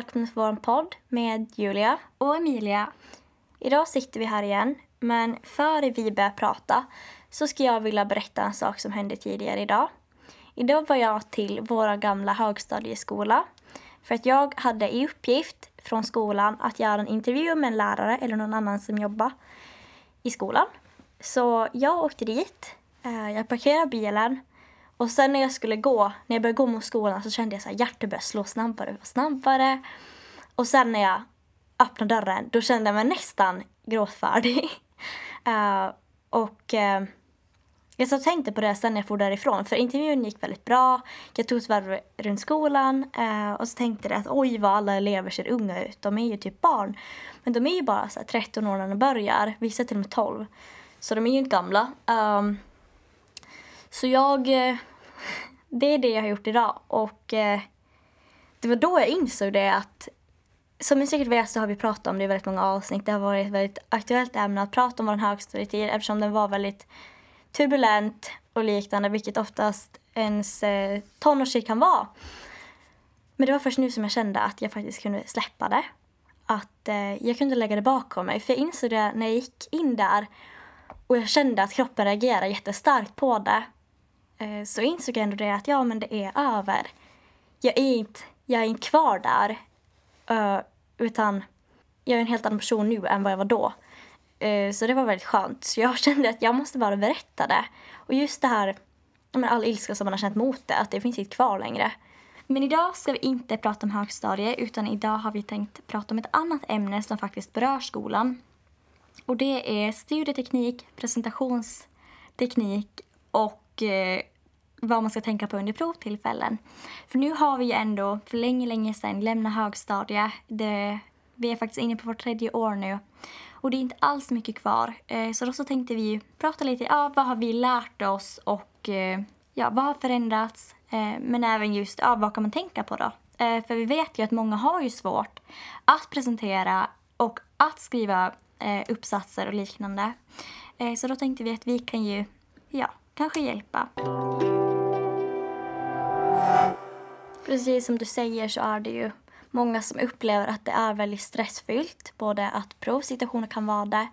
Välkommen till vår podd med Julia. Och Emilia. Idag sitter vi här igen, men före vi börjar prata så ska jag vilja berätta en sak som hände tidigare idag. Idag var jag till vår gamla högstadieskola för att jag hade i uppgift från skolan att göra en intervju med en lärare eller någon annan som jobbar i skolan. Så jag åkte dit, eh, jag parkerade bilen och sen när jag skulle gå, när jag började gå mot skolan så kände jag att hjärtat började slå snabbare och snabbare. Och sen när jag öppnade dörren då kände jag mig nästan gråtfärdig. uh, och uh, jag så tänkte på det sen när jag for därifrån för intervjun gick väldigt bra. Jag tog ett varv runt skolan uh, och så tänkte jag att oj vad alla elever ser unga ut. De är ju typ barn. Men de är ju bara så 13 år när de börjar, vissa till och med 12. Så de är ju inte gamla. Um, så jag det är det jag har gjort idag. Och eh, det var då jag insåg det att som ni säkert vet så har vi pratat om det i väldigt många avsnitt. Det har varit ett väldigt aktuellt ämne att prata om vår högstadietid eftersom den var väldigt turbulent och liknande, vilket oftast ens eh, tonårstid kan vara. Men det var först nu som jag kände att jag faktiskt kunde släppa det. Att eh, jag kunde lägga det bakom mig. För jag insåg det när jag gick in där och jag kände att kroppen reagerade jättestarkt på det. Eh, så insåg jag ändå det att ja, men det är över. Jag är inte, jag är inte kvar där. Eh, utan jag är en helt annan person nu än vad jag var då. Eh, så det var väldigt skönt. Så jag kände att jag måste bara berätta det. Och just det här, men all ilska som man har känt mot det, att det finns inte kvar längre. Men idag ska vi inte prata om högstadiet utan idag har vi tänkt prata om ett annat ämne som faktiskt berör skolan. Och det är studieteknik, presentationsteknik och vad man ska tänka på under provtillfällen. För nu har vi ju ändå för länge, länge sedan lämnat högstadiet. Det, vi är faktiskt inne på vårt tredje år nu. Och det är inte alls mycket kvar. Eh, så då så tänkte vi prata lite, ja vad har vi lärt oss och eh, ja, vad har förändrats? Eh, men även just, ja vad kan man tänka på då? För vi vet ju att många har ju svårt att presentera och att skriva uppsatser och liknande. Så då tänkte vi att vi kan ju, ja, kanske hjälpa. Precis som du säger så är det ju många som upplever att det är väldigt stressfyllt. Både att provsituationer kan vara det,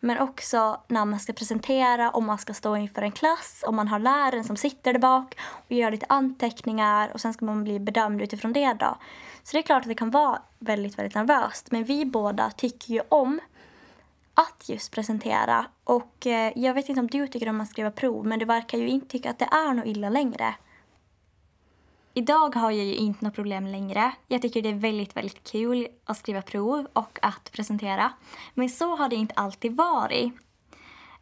men också när man ska presentera, om man ska stå inför en klass, om man har läraren som sitter där bak och gör lite anteckningar och sen ska man bli bedömd utifrån det då. Så det är klart att det kan vara väldigt, väldigt nervöst. Men vi båda tycker ju om att just presentera. Och eh, jag vet inte om du tycker om att skriva prov, men du verkar ju inte tycka att det är något illa längre. Idag har jag ju inte något problem längre. Jag tycker det är väldigt, väldigt kul att skriva prov och att presentera. Men så har det inte alltid varit.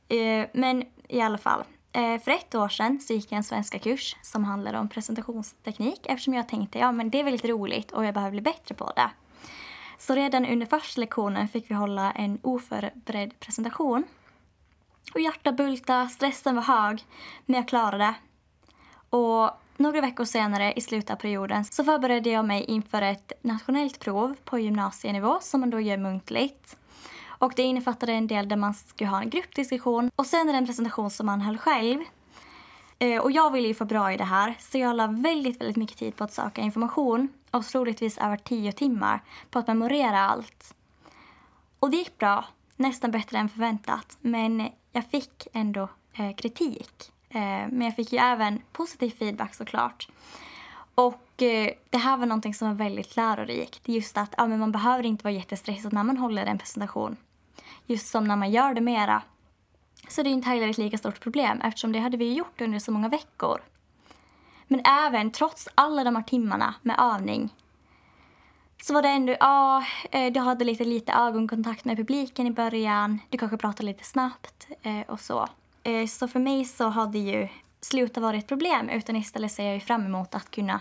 Eh, men i alla fall. Eh, för ett år sedan så gick jag en svenska kurs som handlade om presentationsteknik eftersom jag tänkte ja men det är väldigt roligt och jag behöver bli bättre på det. Så redan under första lektionen fick vi hålla en oförberedd presentation. Och hjärtat bultade, stressen var hög, men jag klarade det. Och några veckor senare i slutet av perioden så förberedde jag mig inför ett nationellt prov på gymnasienivå som man då gör muntligt. Och det innefattade en del där man skulle ha en gruppdiskussion och sen en presentation som man höll själv. Eh, och jag ville ju få bra i det här så jag la väldigt, väldigt mycket tid på att söka information och troligtvis över tio timmar på att memorera allt. Och det gick bra, nästan bättre än förväntat, men jag fick ändå eh, kritik. Eh, men jag fick ju även positiv feedback såklart. Och eh, det här var någonting som var väldigt lärorikt. Just att ja, men man behöver inte vara jättestressad när man håller en presentation. Just som när man gör det mera. Så det är inte heller ett lika stort problem eftersom det hade vi gjort under så många veckor. Men även trots alla de här timmarna med övning så var det ändå, ja, eh, du hade lite lite ögonkontakt med publiken i början. Du kanske pratade lite snabbt och så. Eh, så för mig så det ju slutat vara ett problem utan istället ser jag fram emot att kunna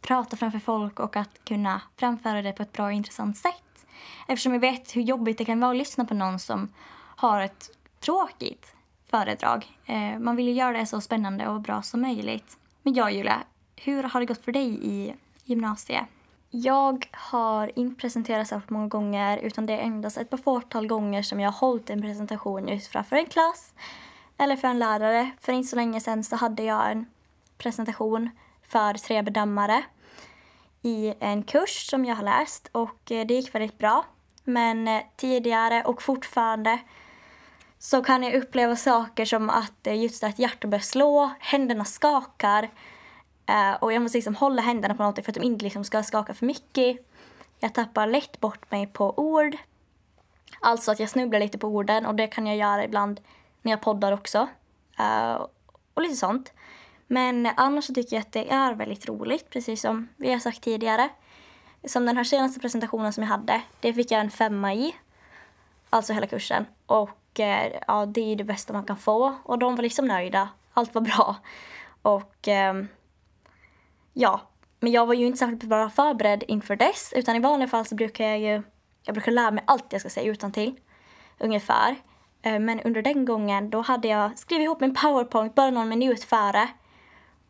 prata framför folk och att kunna framföra det på ett bra och intressant sätt. Eftersom jag vet hur jobbigt det kan vara att lyssna på någon som har ett tråkigt föredrag. Eh, man vill ju göra det så spännande och bra som möjligt. Men ja, Julia, hur har det gått för dig i gymnasiet? Jag har inte presenterat så många gånger utan det är endast ett par fåtal gånger som jag har hållit en presentation just framför en klass eller för en lärare. För inte så länge sedan så hade jag en presentation för tre bedömare i en kurs som jag har läst och eh, det gick väldigt bra. Men eh, tidigare och fortfarande så kan jag uppleva saker som att eh, just att hjärtat börjar slå, händerna skakar och jag måste liksom hålla händerna på någonting för att de inte liksom ska skaka för mycket. Jag tappar lätt bort mig på ord. Alltså att jag snubblar lite på orden och det kan jag göra ibland när jag poddar också. Eh, och lite sånt. Men annars så tycker jag att det är väldigt roligt, precis som vi har sagt tidigare. Som den här senaste presentationen som jag hade, det fick jag en femma i. Alltså hela kursen. Och eh, ja, det är det bästa man kan få. Och de var liksom nöjda. Allt var bra. Och eh, ja, men jag var ju inte särskilt bra förberedd inför dess. Utan i vanliga fall så brukar jag ju, jag brukar lära mig allt jag ska säga utan till Ungefär. Eh, men under den gången då hade jag skrivit ihop min powerpoint bara någon minut före.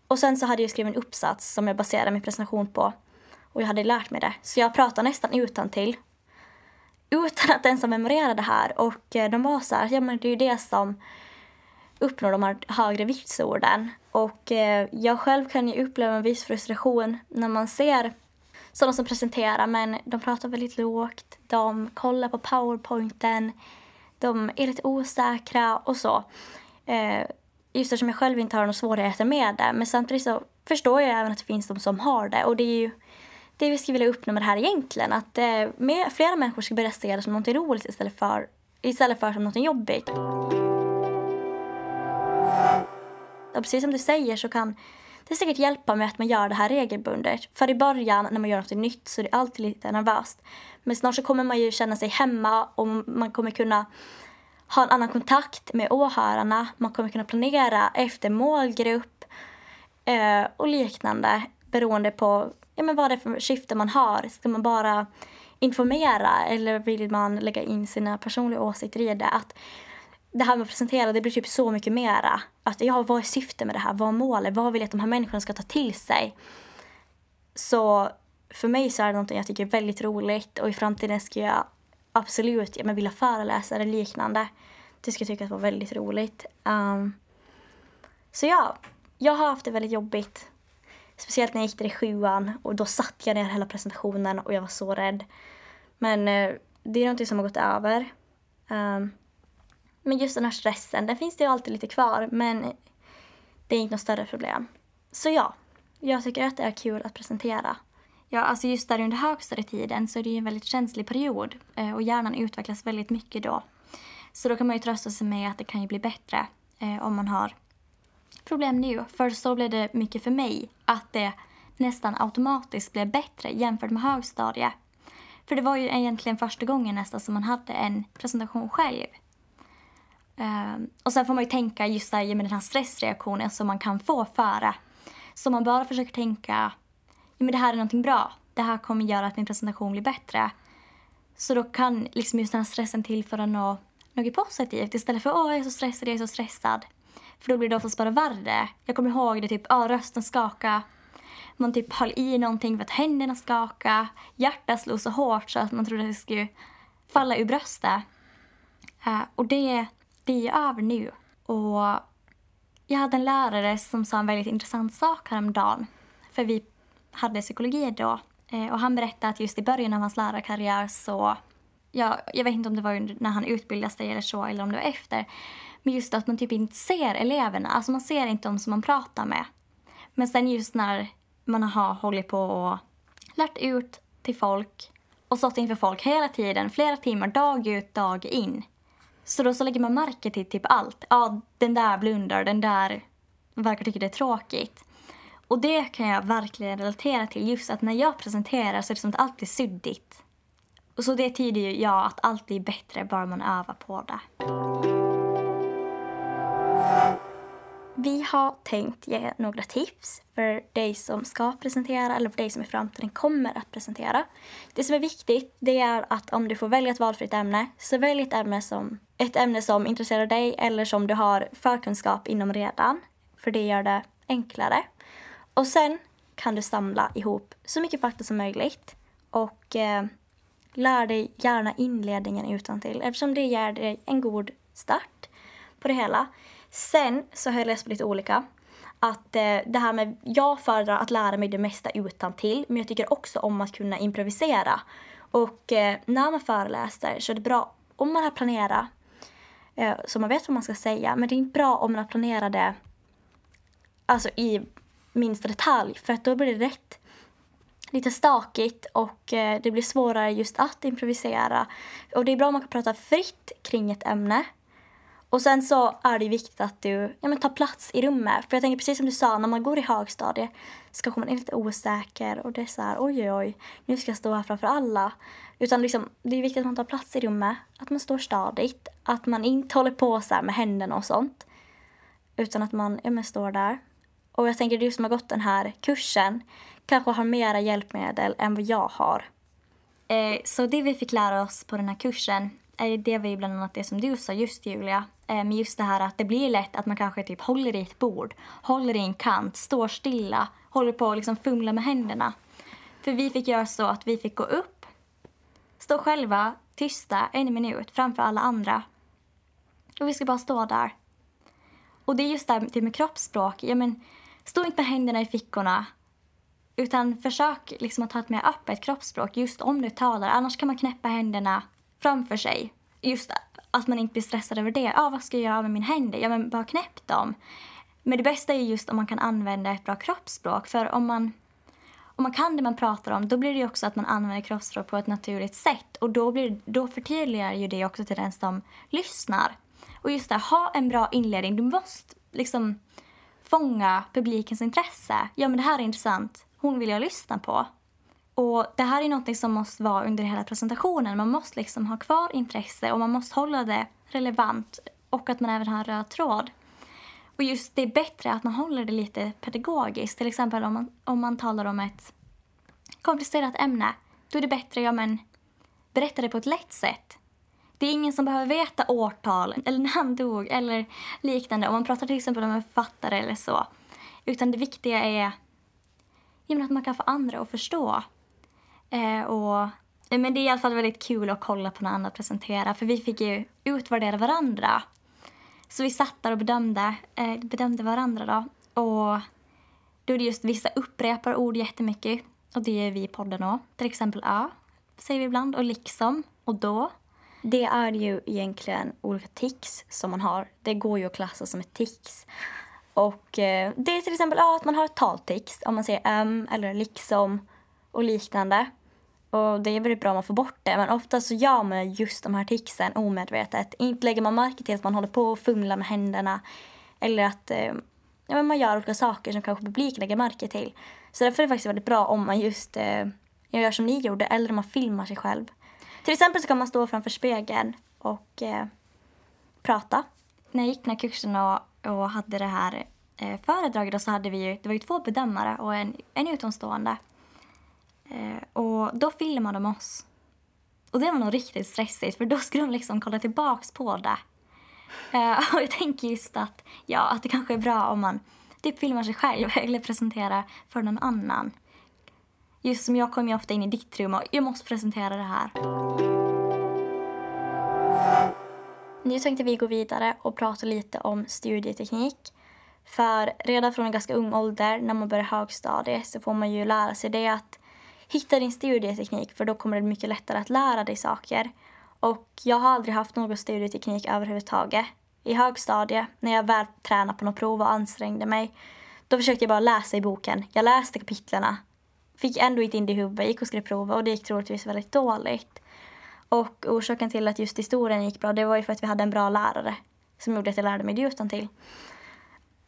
Och sen så hade jag skrivit en uppsats som jag baserade min presentation på. Och jag hade lärt mig det. Så jag pratade nästan utan till Utan att ens ha memorerat det här. Och eh, de var så här, ja men det är ju det som uppnår de här högre vitsorden. Och eh, jag själv kan ju uppleva en viss frustration när man ser sådana som presenterar men de pratar väldigt lågt, de kollar på powerpointen, de är lite osäkra och så. Eh, just eftersom jag själv inte har några svårigheter med det. Men samtidigt så förstår jag även att det finns de som har det. Och det är ju det vi skulle vilja uppnå med det här egentligen. Att eh, mer, flera människor ska börja se det som något roligt istället för, istället för som något jobbigt. Och precis som du säger så kan det säkert hjälpa med att man gör det här regelbundet. För i början när man gör något nytt så är det alltid lite nervöst. Men snart så kommer man ju känna sig hemma och man kommer kunna ha en annan kontakt med åhörarna. Man kommer kunna planera efter målgrupp eh, och liknande beroende på ja, men vad det är för syfte man har. Ska man bara informera eller vill man lägga in sina personliga åsikter i det? Att det här med att presentera, det blir typ så mycket mera. Att ja, vad är syftet med det här? Vad är målet? Vad vill jag att de här människorna ska ta till sig? Så för mig så är det någonting jag tycker är väldigt roligt och i framtiden ska jag absolut ja, men vilja föreläsa eller liknande. Det skulle jag tycka var väldigt roligt. Um, så ja, jag har haft det väldigt jobbigt. Speciellt när jag gick i sjuan och då satt jag ner hela presentationen och jag var så rädd. Men uh, det är någonting som har gått över. Um, men just den här stressen, den finns det ju alltid lite kvar men det är inte något större problem. Så ja, jag tycker att det är kul att presentera. Ja, alltså just där under högstadietiden så är det ju en väldigt känslig period eh, och hjärnan utvecklas väldigt mycket då. Så då kan man ju trösta sig med att det kan ju bli bättre eh, om man har problem nu. För så blev det mycket för mig, att det nästan automatiskt blev bättre jämfört med högstadiet. För det var ju egentligen första gången nästan som man hade en presentation själv. Um, och sen får man ju tänka just där med den här stressreaktionen som man kan få före. Så man bara försöker tänka ja, men det här är någonting bra. Det här kommer göra att min presentation blir bättre. Så då kan liksom just den här stressen tillföra något, något positivt istället för åh jag är så stressad, jag är så stressad. För då blir det oftast bara värre. Jag kommer ihåg det typ, ja rösten skaka. Man typ höll i någonting för att händerna skaka. Hjärtat slog så hårt så att man trodde att det skulle falla ur bröstet. Uh, och det, det är över nu. Och jag hade en lärare som sa en väldigt intressant sak häromdagen. För vi hade psykologi då. Eh, och han berättade att just i början av hans lärarkarriär så, ja, jag vet inte om det var när han utbildade sig eller så, eller om det var efter. Men just att man typ inte ser eleverna, alltså man ser inte dem som man pratar med. Men sen just när man har hållit på och lärt ut till folk och stått inför folk hela tiden, flera timmar, dag ut, dag in. Så då så lägger man märke till typ allt. Ja, den där blundar, den där verkar tycka det är tråkigt. Och det kan jag verkligen relatera till. Just att när jag presenterar så är det som att allt blir suddigt. Och så det tyder ju jag att allt blir bättre bara man övar på det. Vi har tänkt ge några tips för dig som ska presentera eller för dig som i framtiden kommer att presentera. Det som är viktigt det är att om du får välja ett valfritt ämne så välj ett ämne som, ett ämne som intresserar dig eller som du har förkunskap inom redan. För det gör det enklare. Och sen kan du samla ihop så mycket fakta som möjligt och eh, lär dig gärna inledningen utan till eftersom det ger dig en god start på det hela. Sen så har jag läst på lite olika att eh, det här med, jag föredrar att lära mig det mesta utan till men jag tycker också om att kunna improvisera. Och eh, när man föreläser så är det bra om man har planerat eh, så man vet vad man ska säga. Men det är inte bra om man har planerat det alltså i minsta detalj för att då blir det rätt lite stakigt och eh, det blir svårare just att improvisera. Och det är bra om man kan prata fritt kring ett ämne. Och sen så är det viktigt att du ja, men tar plats i rummet. För jag tänker precis som du sa, när man går i högstadiet så kanske man är lite osäker och det är så här, oj oj oj, nu ska jag stå här framför alla. Utan liksom, det är viktigt att man tar plats i rummet, att man står stadigt, att man inte håller på så med händerna och sånt. Utan att man ja, men står där. Och jag tänker du som har gått den här kursen kanske har mera hjälpmedel än vad jag har. Eh, så det vi fick lära oss på den här kursen Eh, det var ju bland annat det som du sa just Julia. Eh, men just det här att det blir lätt att man kanske typ håller i ett bord, håller i en kant, står stilla, håller på att liksom fumla med händerna. För vi fick göra så att vi fick gå upp, stå själva tysta en minut framför alla andra. Och vi ska bara stå där. Och det är just det här med typ kroppsspråk. Ja, men, stå inte med händerna i fickorna. Utan försök liksom att ha ett mer öppet kroppsspråk just om du talar. Annars kan man knäppa händerna framför sig. Just att man inte blir stressad över det. Ja, ah, vad ska jag göra med mina händer? Ja, men bara knäpp dem. Men det bästa är just om man kan använda ett bra kroppsspråk. För om man, om man kan det man pratar om, då blir det också att man använder kroppsspråk på ett naturligt sätt. Och då, blir, då förtydligar ju det också till den som lyssnar. Och just det, ha en bra inledning. Du måste liksom fånga publikens intresse. Ja, men det här är intressant. Hon vill jag lyssna på. Och Det här är något som måste vara under hela presentationen. Man måste liksom ha kvar intresse och man måste hålla det relevant och att man även har en röd tråd. Och just det är bättre att man håller det lite pedagogiskt. Till exempel om man, om man talar om ett komplicerat ämne. Då är det bättre, ja men, berätta det på ett lätt sätt. Det är ingen som behöver veta årtal eller när han dog eller liknande om man pratar till exempel om en författare eller så. Utan det viktiga är ja, att man kan få andra att förstå. Eh, och, eh, men det är i alla fall väldigt kul att kolla på när andra presenterar för vi fick ju utvärdera varandra. Så vi satt där och bedömde, eh, bedömde varandra då. Och då är det just vissa upprepar ord jättemycket och det är vi i podden också. Till exempel ja, säger vi ibland och liksom och då. Det är ju egentligen olika tics som man har. Det går ju att klassa som ett tics. Och eh, det är till exempel ja, att man har ett taltics, om man säger ähm eller liksom och liknande. Och det är väldigt bra om man får bort det, men ofta så gör man just de här ticsen omedvetet. Inte lägger man märke till att man håller på och fumlar med händerna eller att eh, ja, men man gör olika saker som kanske publiken lägger märke till. Så därför är det faktiskt väldigt bra om man just eh, gör som ni gjorde eller om man filmar sig själv. Till exempel så kan man stå framför spegeln och eh, prata. När jag gick den här kursen och, och hade det här eh, föredraget så hade vi ju, det var ju två bedömare och en, en utomstående. Eh, och då filmade de oss. Och det var nog riktigt stressigt för då skulle de liksom kolla tillbaks på det. Eh, och jag tänker just att, ja, att det kanske är bra om man typ filmar sig själv eller presenterar för någon annan. Just som jag kommer ju ofta in i ditt rum och jag måste presentera det här. Nu tänkte vi gå vidare och prata lite om studieteknik. För redan från en ganska ung ålder, när man börjar högstadiet, så får man ju lära sig det att hitta din studieteknik för då kommer det mycket lättare att lära dig saker. Och jag har aldrig haft någon studieteknik överhuvudtaget. I högstadiet, när jag väl tränade på något prov och ansträngde mig, då försökte jag bara läsa i boken. Jag läste kapitlerna, fick ändå inte in det i huvudet, gick och skrev prova och det gick troligtvis väldigt dåligt. Och orsaken till att just historien gick bra, det var ju för att vi hade en bra lärare som gjorde att jag lärde mig det utan till.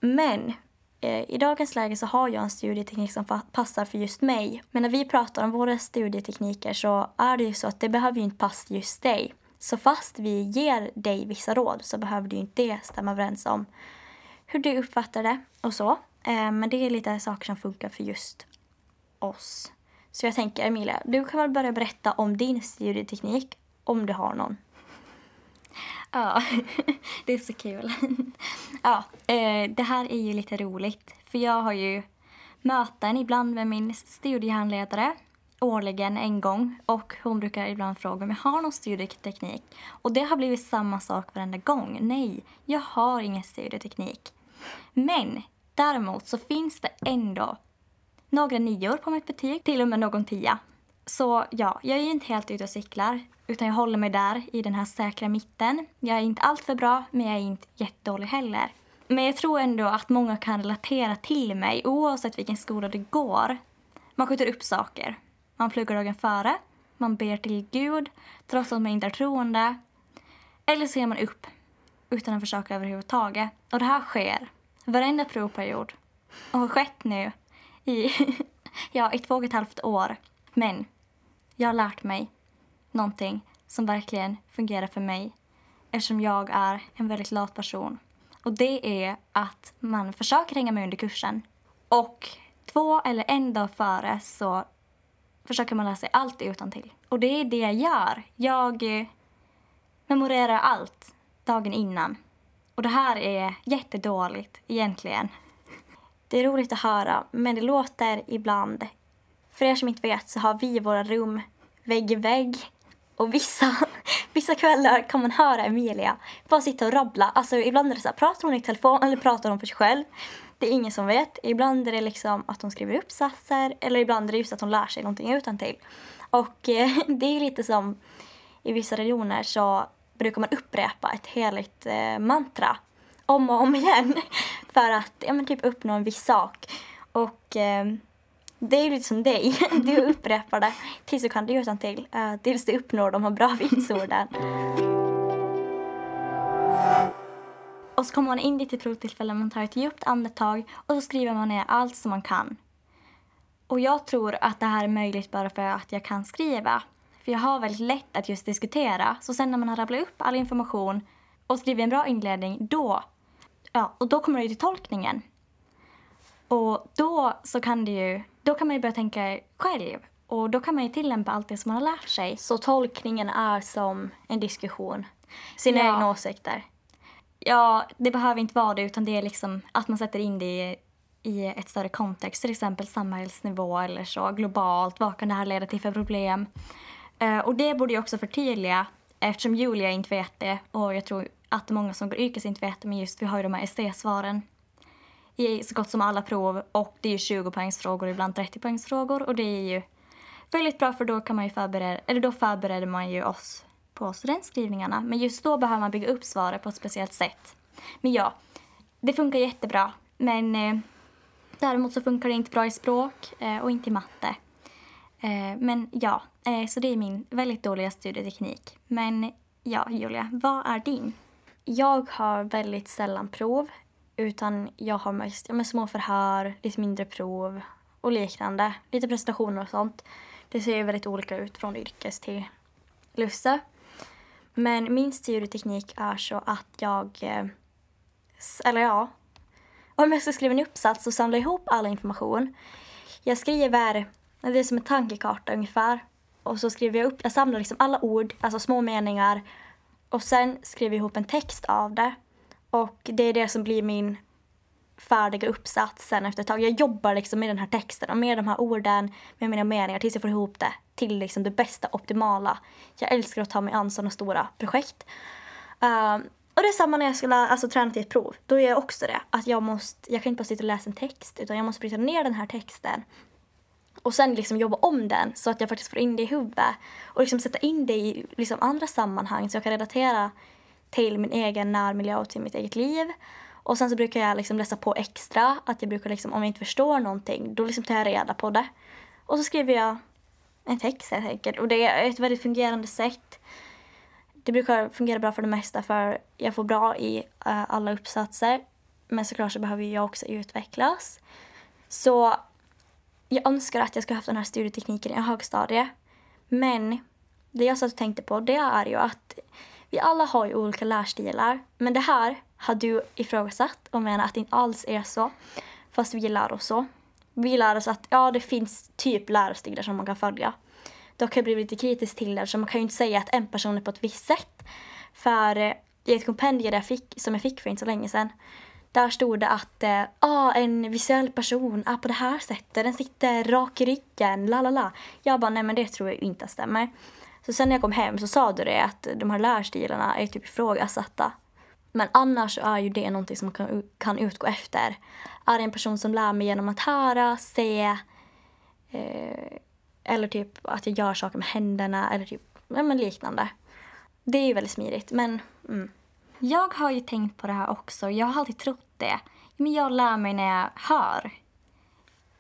Men Eh, i dagens läge så har jag en studieteknik som passar för just mig. Men när vi pratar om våra studietekniker så är det ju så att det behöver ju inte passa just dig. Så fast vi ger dig vissa råd så behöver du inte det stämma överens om hur du uppfattar det och så. Eh, men det är lite saker som funkar för just oss. Så jag tänker Emilia, du kan väl börja berätta om din studieteknik om du har någon. Ja, det är så kul. Ja, eh, det här är ju lite roligt. För jag har ju möten ibland med min studiehandledare årligen en gång och hon brukar ibland fråga om jag har någon studieteknik. Och det har blivit samma sak varenda gång. Nej, jag har ingen studieteknik. Men Däremot så finns det ändå några nior på mitt betyg, till och med någon tia. Så ja, jag är ju inte helt ute och cyklar, utan jag håller mig där i den här säkra mitten. Jag är inte alltför bra, men jag är inte jättedålig heller. Men jag tror ändå att många kan relatera till mig oavsett vilken skola det går. Man skjuter upp saker. Man pluggar dagen före, man ber till Gud trots att man inte är troende. Eller så ger man upp utan att försöka överhuvudtaget. Och det här sker varenda provperiod och har skett nu i, ja, i två och ett halvt år. Men jag har lärt mig någonting som verkligen fungerar för mig eftersom jag är en väldigt lat person. Och det är att man försöker hänga med under kursen. Och två eller en dag före så försöker man lära sig allt utan till. Och det är det jag gör. Jag eh, memorerar allt dagen innan. Och det här är jättedåligt egentligen. Det är roligt att höra, men det låter ibland... För er som inte vet så har vi våra rum vägg i vägg. Och vissa, vissa kvällar kan man höra Emilia bara sitta och rabbla. Alltså ibland är det så här, pratar hon i telefon eller pratar hon för sig själv? Det är ingen som vet. Ibland är det liksom att hon skriver uppsatser eller ibland är det just att hon lär sig någonting utantill. Och eh, det är lite som i vissa religioner så brukar man upprepa ett heligt eh, mantra om och om igen för att ja, men typ uppnå en viss sak. Och eh, det är ju lite som dig. Du upprepar det tills du kan det utan till. Uh, tills du uppnår de här bra vitsorden. Och så kommer man in dit i provtillfället, man tar ett djupt andetag och så skriver man ner allt som man kan. Och jag tror att det här är möjligt bara för att jag kan skriva. För jag har väldigt lätt att just diskutera. Så sen när man har rabblat upp all information och skrivit en bra inledning, då, ja, och då kommer det ju till tolkningen. Och då så kan det ju, då kan man ju börja tänka själv. Och då kan man ju tillämpa allt det som man har lärt sig. Så tolkningen är som en diskussion. Sina ja. egna åsikter. Ja, det behöver inte vara det utan det är liksom att man sätter in det i, i ett större kontext. Till exempel samhällsnivå eller så, globalt. Vad kan det här leda till för problem? Uh, och det borde jag också förtydliga eftersom Julia inte vet det och jag tror att många som går yrkes inte vet det men just vi har ju de här ST-svaren i så gott som alla prov och det är ju 20 poängsfrågor och ibland 30 poängsfrågor och det är ju väldigt bra för då kan man ju förbereda, eller då förbereder man ju oss på studentskrivningarna. Men just då behöver man bygga upp svaret på ett speciellt sätt. Men ja, det funkar jättebra. Men eh, däremot så funkar det inte bra i språk eh, och inte i matte. Eh, men ja, eh, så det är min väldigt dåliga studieteknik. Men ja, Julia, vad är din? Jag har väldigt sällan prov. Utan jag har mest ja, små förhör, lite mindre prov och liknande. Lite presentationer och sånt. Det ser ju väldigt olika ut från yrkes till Lusse. Men min studieteknik är så att jag, eh, eller ja, om jag ska skriva en uppsats och samla ihop all information. Jag skriver, det är som en tankekarta ungefär. Och så skriver jag upp, jag samlar liksom alla ord, alltså små meningar. Och sen skriver jag ihop en text av det. Och det är det som blir min färdiga uppsats sen efter ett tag. Jag jobbar liksom med den här texten och med de här orden, med mina meningar tills jag får ihop det till liksom det bästa, optimala. Jag älskar att ta mig an sådana stora projekt. Um, och det är samma när jag skulle alltså, träna till ett prov. Då gör jag också det. Att jag, måste, jag kan inte bara sitta och läsa en text utan jag måste bryta ner den här texten och sen liksom jobba om den så att jag faktiskt får in det i huvudet och liksom sätta in det i liksom andra sammanhang så jag kan relatera till min egen närmiljö och till mitt eget liv. Och sen så brukar jag liksom läsa på extra. Att jag brukar liksom, om jag inte förstår någonting, då liksom tar jag reda på det. Och så skriver jag en text helt enkelt. Och det är ett väldigt fungerande sätt. Det brukar fungera bra för det mesta för jag får bra i uh, alla uppsatser. Men såklart så behöver jag också utvecklas. Så jag önskar att jag skulle haft den här studietekniken i högstadiet. Men det jag satt och tänkte på det är ju att vi alla har ju olika lärstilar. Men det här har du ifrågasatt och menar att det inte alls är så. Fast vi lär oss så. Vi lär oss att ja, det finns typ lärstilar som man kan följa. Dock har jag blivit lite kritisk till det, så man kan ju inte säga att en person är på ett visst sätt. För eh, i ett kompendium jag fick, som jag fick för inte så länge sedan, där stod det att eh, ah, en visuell person är på det här sättet, den sitter rak i ryggen, la la la. Jag bara, nej men det tror jag inte stämmer. Så sen när jag kom hem så sa du det att de här lärstilarna är typ ifrågasatta. Men annars är ju det någonting som man kan, kan utgå efter. Är det en person som lär mig genom att höra, se eh, eller typ att jag gör saker med händerna eller typ ja, men liknande. Det är ju väldigt smidigt men mm. Jag har ju tänkt på det här också. Jag har alltid trott det. Men jag lär mig när jag hör.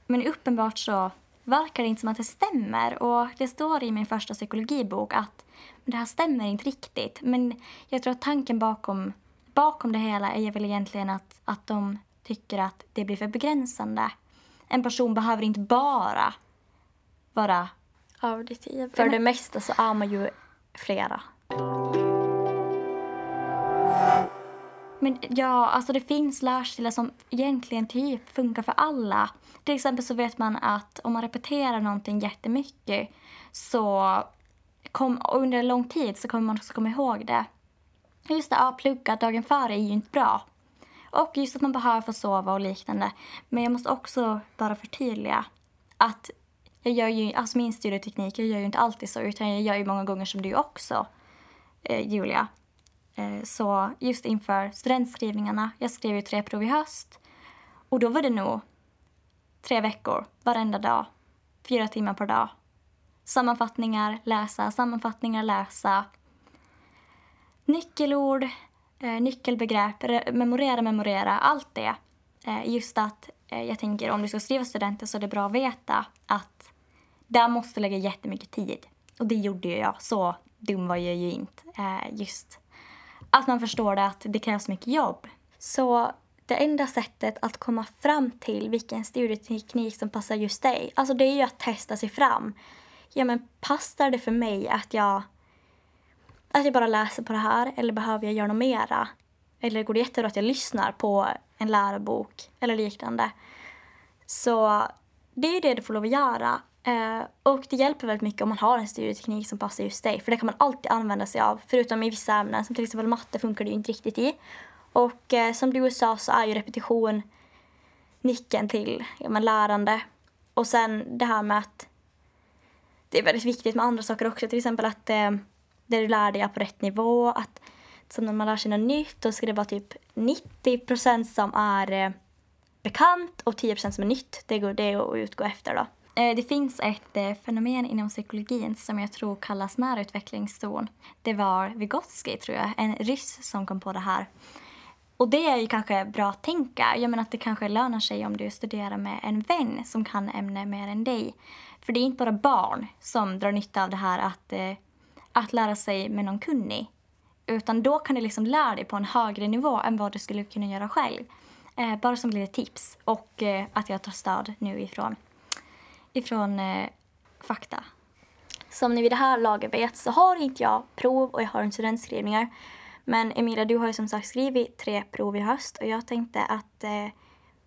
Men uppenbart så verkar det inte som att det stämmer. Och det står i min första psykologibok att det här stämmer inte riktigt. Men jag tror att tanken bakom, bakom det hela är väl egentligen att, att de tycker att det blir för begränsande. En person behöver inte bara vara auditiv. För det mesta så är man ju flera. Men ja, alltså det finns lärstilar som egentligen typ funkar för alla. Till exempel så vet man att om man repeterar någonting jättemycket så kom, under en lång tid så kommer man också komma ihåg det. Just det, ja, plugga dagen före är ju inte bra. Och just att man behöver få sova och liknande. Men jag måste också bara förtydliga att jag gör ju, alltså min studieteknik, jag gör ju inte alltid så utan jag gör ju många gånger som du också, eh, Julia. Eh, så just inför studentskrivningarna, jag skrev ju tre prov i höst och då var det nog tre veckor varenda dag, fyra timmar per dag. Sammanfattningar, läsa, sammanfattningar, läsa. Nyckelord, eh, nyckelbegrepp, memorera, memorera, allt det. Eh, just att jag tänker om du ska skriva studenter så är det bra att veta att där måste lägga jättemycket tid. Och det gjorde ju jag, så dum var jag ju inte. Just att man förstår det att det krävs mycket jobb. Så det enda sättet att komma fram till vilken studieteknik som passar just dig, alltså det är ju att testa sig fram. Ja men passar det för mig att jag, att jag bara läser på det här eller behöver jag göra något mera? Eller går det jättebra att jag lyssnar på en lärobok eller liknande? Så det är det du får lov att göra. Uh, och det hjälper väldigt mycket om man har en studieteknik som passar just dig. För det kan man alltid använda sig av. Förutom i vissa ämnen, som till exempel matte funkar det ju inte riktigt i. Och uh, som du sa så är ju repetition nyckeln till ja, men lärande. Och sen det här med att det är väldigt viktigt med andra saker också. Till exempel att uh, det du lär dig är på rätt nivå. Att som när man lär sig något nytt då ska det vara typ 90 procent som är bekant och 10 procent som är nytt. Det går det att utgå efter då. Eh, det finns ett eh, fenomen inom psykologin som jag tror kallas närutvecklingszon. Det var Vygotsky, tror jag, en ryss som kom på det här. Och det är ju kanske bra att tänka. Jag menar att det kanske lönar sig om du studerar med en vän som kan ämne mer än dig. För det är inte bara barn som drar nytta av det här att, eh, att lära sig med någon kunnig. Utan då kan du liksom lära dig på en högre nivå än vad du skulle kunna göra själv. bara som lite tips. Och att jag tar stöd nu ifrån ifrån eh, fakta. Som ni vid det här laget vet så har inte jag prov och jag har inte studentskrivningar. Men Emilia, du har ju som sagt skrivit tre prov i höst och jag tänkte att eh,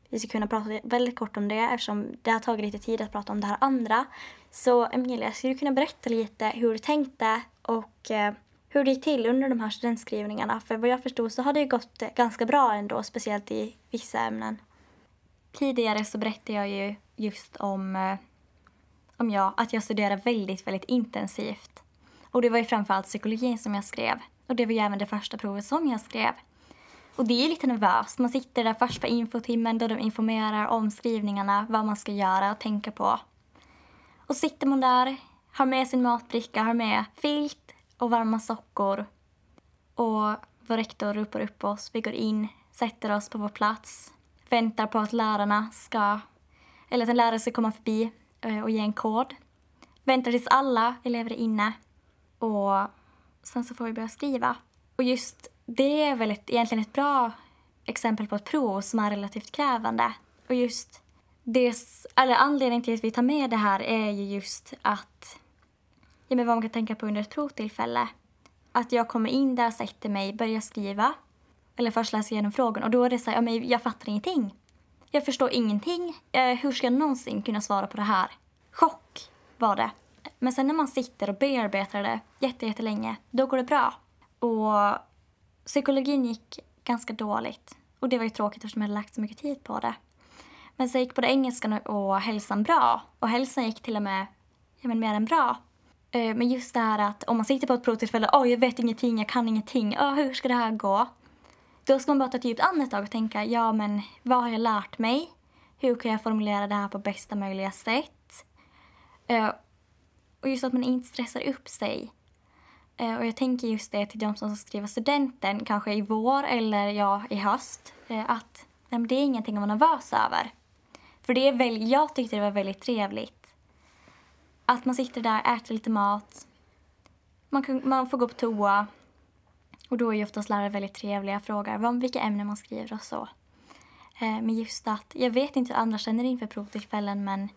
vi ska kunna prata väldigt kort om det eftersom det har tagit lite tid att prata om det här andra. Så Emilia, skulle du kunna berätta lite hur du tänkte och eh, hur det gick till under de här studentskrivningarna? För vad jag förstod så har det gått eh, ganska bra ändå, speciellt i vissa ämnen. Tidigare så berättade jag ju just om om jag att jag studerar väldigt, väldigt intensivt. Och det var ju framförallt psykologin som jag skrev. Och det var ju även det första provet som jag skrev. Och det är lite nervöst. Man sitter där först på infotimmen då de informerar om skrivningarna, vad man ska göra och tänka på. Och sitter man där, har med sin matbricka, har med filt och varma sockor. Och vår rektor ropar upp oss, vi går in, sätter oss på vår plats, väntar på att lärarna ska, eller att en lärare ska komma förbi Eh, och ge en kod. Väntar tills alla elever är inne och sen så får vi börja skriva. Och just det är väl ett, egentligen ett bra exempel på ett prov som är relativt krävande. Och just det, eller anledningen till att vi tar med det här är ju just att, ja men vad man kan tänka på under ett provtillfälle. Att jag kommer in där, sätter mig, börjar skriva. Eller först läser igenom frågan och då är det så här, ja men jag fattar ingenting. Jag förstår ingenting. Eh, hur ska jag någonsin kunna svara på det här? Chock var det. Men sen när man sitter och bearbetar det jättelänge, då går det bra. Och psykologin gick ganska dåligt. Och det var ju tråkigt eftersom jag hade lagt så mycket tid på det. Men sen gick både engelskan och hälsan bra. Och hälsan gick till och med ja, men mer än bra. Eh, men just det här att om man sitter på ett provtillfälle, åh oh, jag vet ingenting, jag kan ingenting, oh, hur ska det här gå? Då ska man bara ta typ ett djupt andetag och tänka, ja men vad har jag lärt mig? Hur kan jag formulera det här på bästa möjliga sätt? Uh, och just att man inte stressar upp sig. Uh, och jag tänker just det till de som ska skriva studenten, kanske i vår eller ja, i höst, uh, att nej, det är ingenting att vara nervös över. För det är väl, jag tyckte det var väldigt trevligt. Att man sitter där, äter lite mat, man, kan, man får gå på toa, och då är ju oftast lärare väldigt trevliga och frågar om vilka ämnen man skriver och så. Eh, men just att, jag vet inte hur andra känner inför provtillfällen men,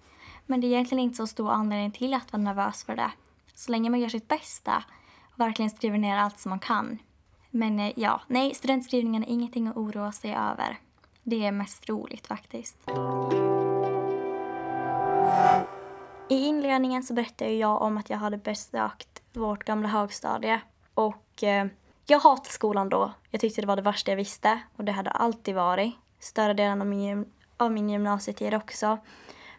men det är egentligen inte så stor anledning till att vara nervös för det. Så länge man gör sitt bästa och verkligen skriver ner allt som man kan. Men eh, ja, nej, studentskrivningen är ingenting att oroa sig över. Det är mest roligt faktiskt. I inledningen så berättade jag om att jag hade besökt vårt gamla högstadie och eh, jag hatade skolan då. Jag tyckte det var det värsta jag visste och det hade alltid varit. Större delen av min, av min gymnasietid också.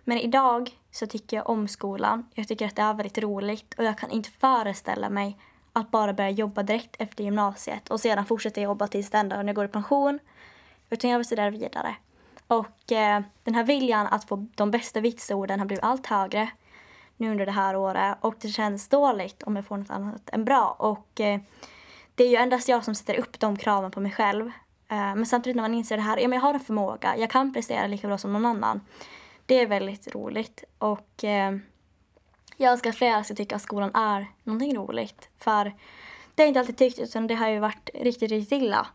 Men idag så tycker jag om skolan. Jag tycker att det är väldigt roligt och jag kan inte föreställa mig att bara börja jobba direkt efter gymnasiet och sedan fortsätta jobba tills den dagen jag går i pension. Utan jag vill studera vidare. Och eh, den här viljan att få de bästa vitsorden har blivit allt högre nu under det här året och det känns dåligt om jag får något annat än bra. Och eh, det är ju endast jag som sätter upp de kraven på mig själv. Eh, men samtidigt när man inser det här, ja men jag har en förmåga, jag kan prestera lika bra som någon annan. Det är väldigt roligt och eh, jag önskar att flera ska tycka att skolan är någonting roligt. För det har jag inte alltid tyckt utan det har ju varit riktigt, riktigt illa.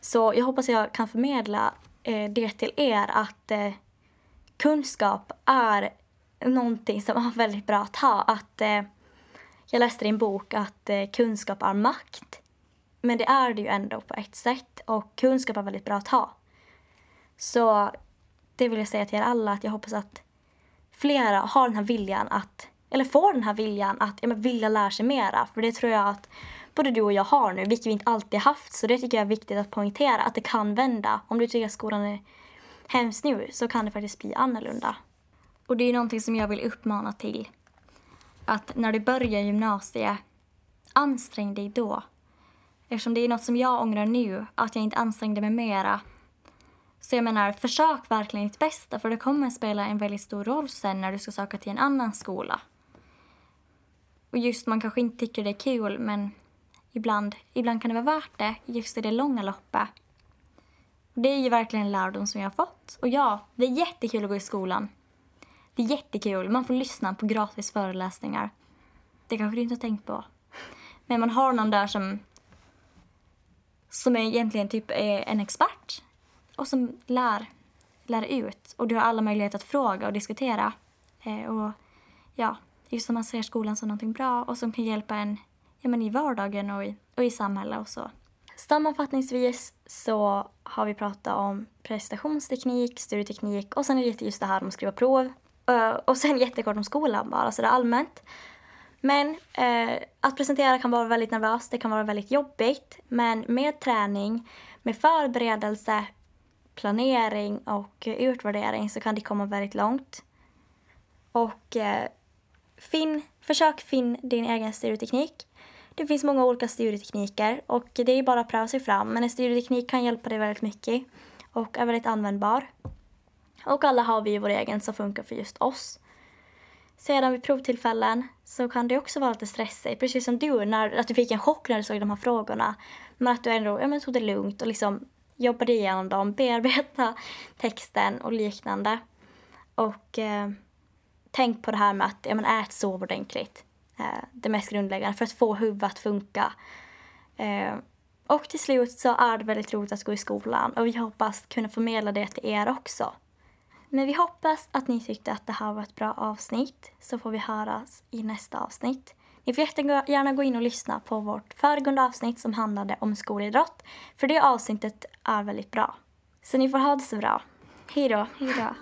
Så jag hoppas jag kan förmedla eh, det till er att kunskap är någonting som är väldigt bra att ha. Att, jag läste i en bok att kunskap är makt. Men det är det ju ändå på ett sätt och kunskap är väldigt bra att ha. Så det vill jag säga till er alla att jag hoppas att flera har den här viljan att, eller får den här viljan att ja, men vilja lära sig mera. För det tror jag att både du och jag har nu, vilket vi inte alltid haft. Så det tycker jag är viktigt att poängtera, att det kan vända. Om du tycker att skolan är hemskt nu så kan det faktiskt bli annorlunda. Och det är någonting som jag vill uppmana till. Att när du börjar gymnasiet, ansträng dig då. Eftersom det är något som jag ångrar nu, att jag inte ansträngde mig mera. Så jag menar, försök verkligen ditt bästa för det kommer spela en väldigt stor roll sen när du ska söka till en annan skola. Och just man kanske inte tycker det är kul men ibland, ibland kan det vara värt det just i det långa loppet. Det är ju verkligen en lärdom som jag har fått. Och ja, det är jättekul att gå i skolan. Det är jättekul. Man får lyssna på gratis föreläsningar. Det kanske du inte har tänkt på. Men man har någon där som som är egentligen typ är en expert och som lär, lär ut. Och du har alla möjligheter att fråga och diskutera. Eh, och ja, just som man ser skolan som någonting bra och som kan hjälpa en ja, men i vardagen och i, och i samhället och så. Sammanfattningsvis så har vi pratat om prestationsteknik, studieteknik och sen lite just det här om att skriva prov. Uh, och sen jättekort om skolan bara, så det är allmänt. Men eh, att presentera kan vara väldigt nervöst, det kan vara väldigt jobbigt. Men med träning, med förberedelse, planering och utvärdering så kan det komma väldigt långt. Och eh, finn, försök finna din egen studieteknik. Det finns många olika studietekniker och det är bara att pröva sig fram. Men en studieteknik kan hjälpa dig väldigt mycket och är väldigt användbar. Och alla har vi vår egen som funkar för just oss. Sedan vid provtillfällen så kan det också vara lite stressigt, precis som du, när, att du fick en chock när du såg de här frågorna. Men att du ändå ja, men tog det lugnt och liksom jobbade igenom dem, bearbetade texten och liknande. Och eh, tänk på det här med att ja, men ät, sov ordentligt. Eh, det mest grundläggande för att få huvudet att funka. Eh, och till slut så är det väldigt roligt att gå i skolan och vi hoppas kunna förmedla det till er också. Men vi hoppas att ni tyckte att det här var ett bra avsnitt så får vi höras i nästa avsnitt. Ni får jättegärna gå in och lyssna på vårt föregående avsnitt som handlade om skolidrott för det avsnittet är väldigt bra. Så ni får ha det så bra. Hej då! Hej då.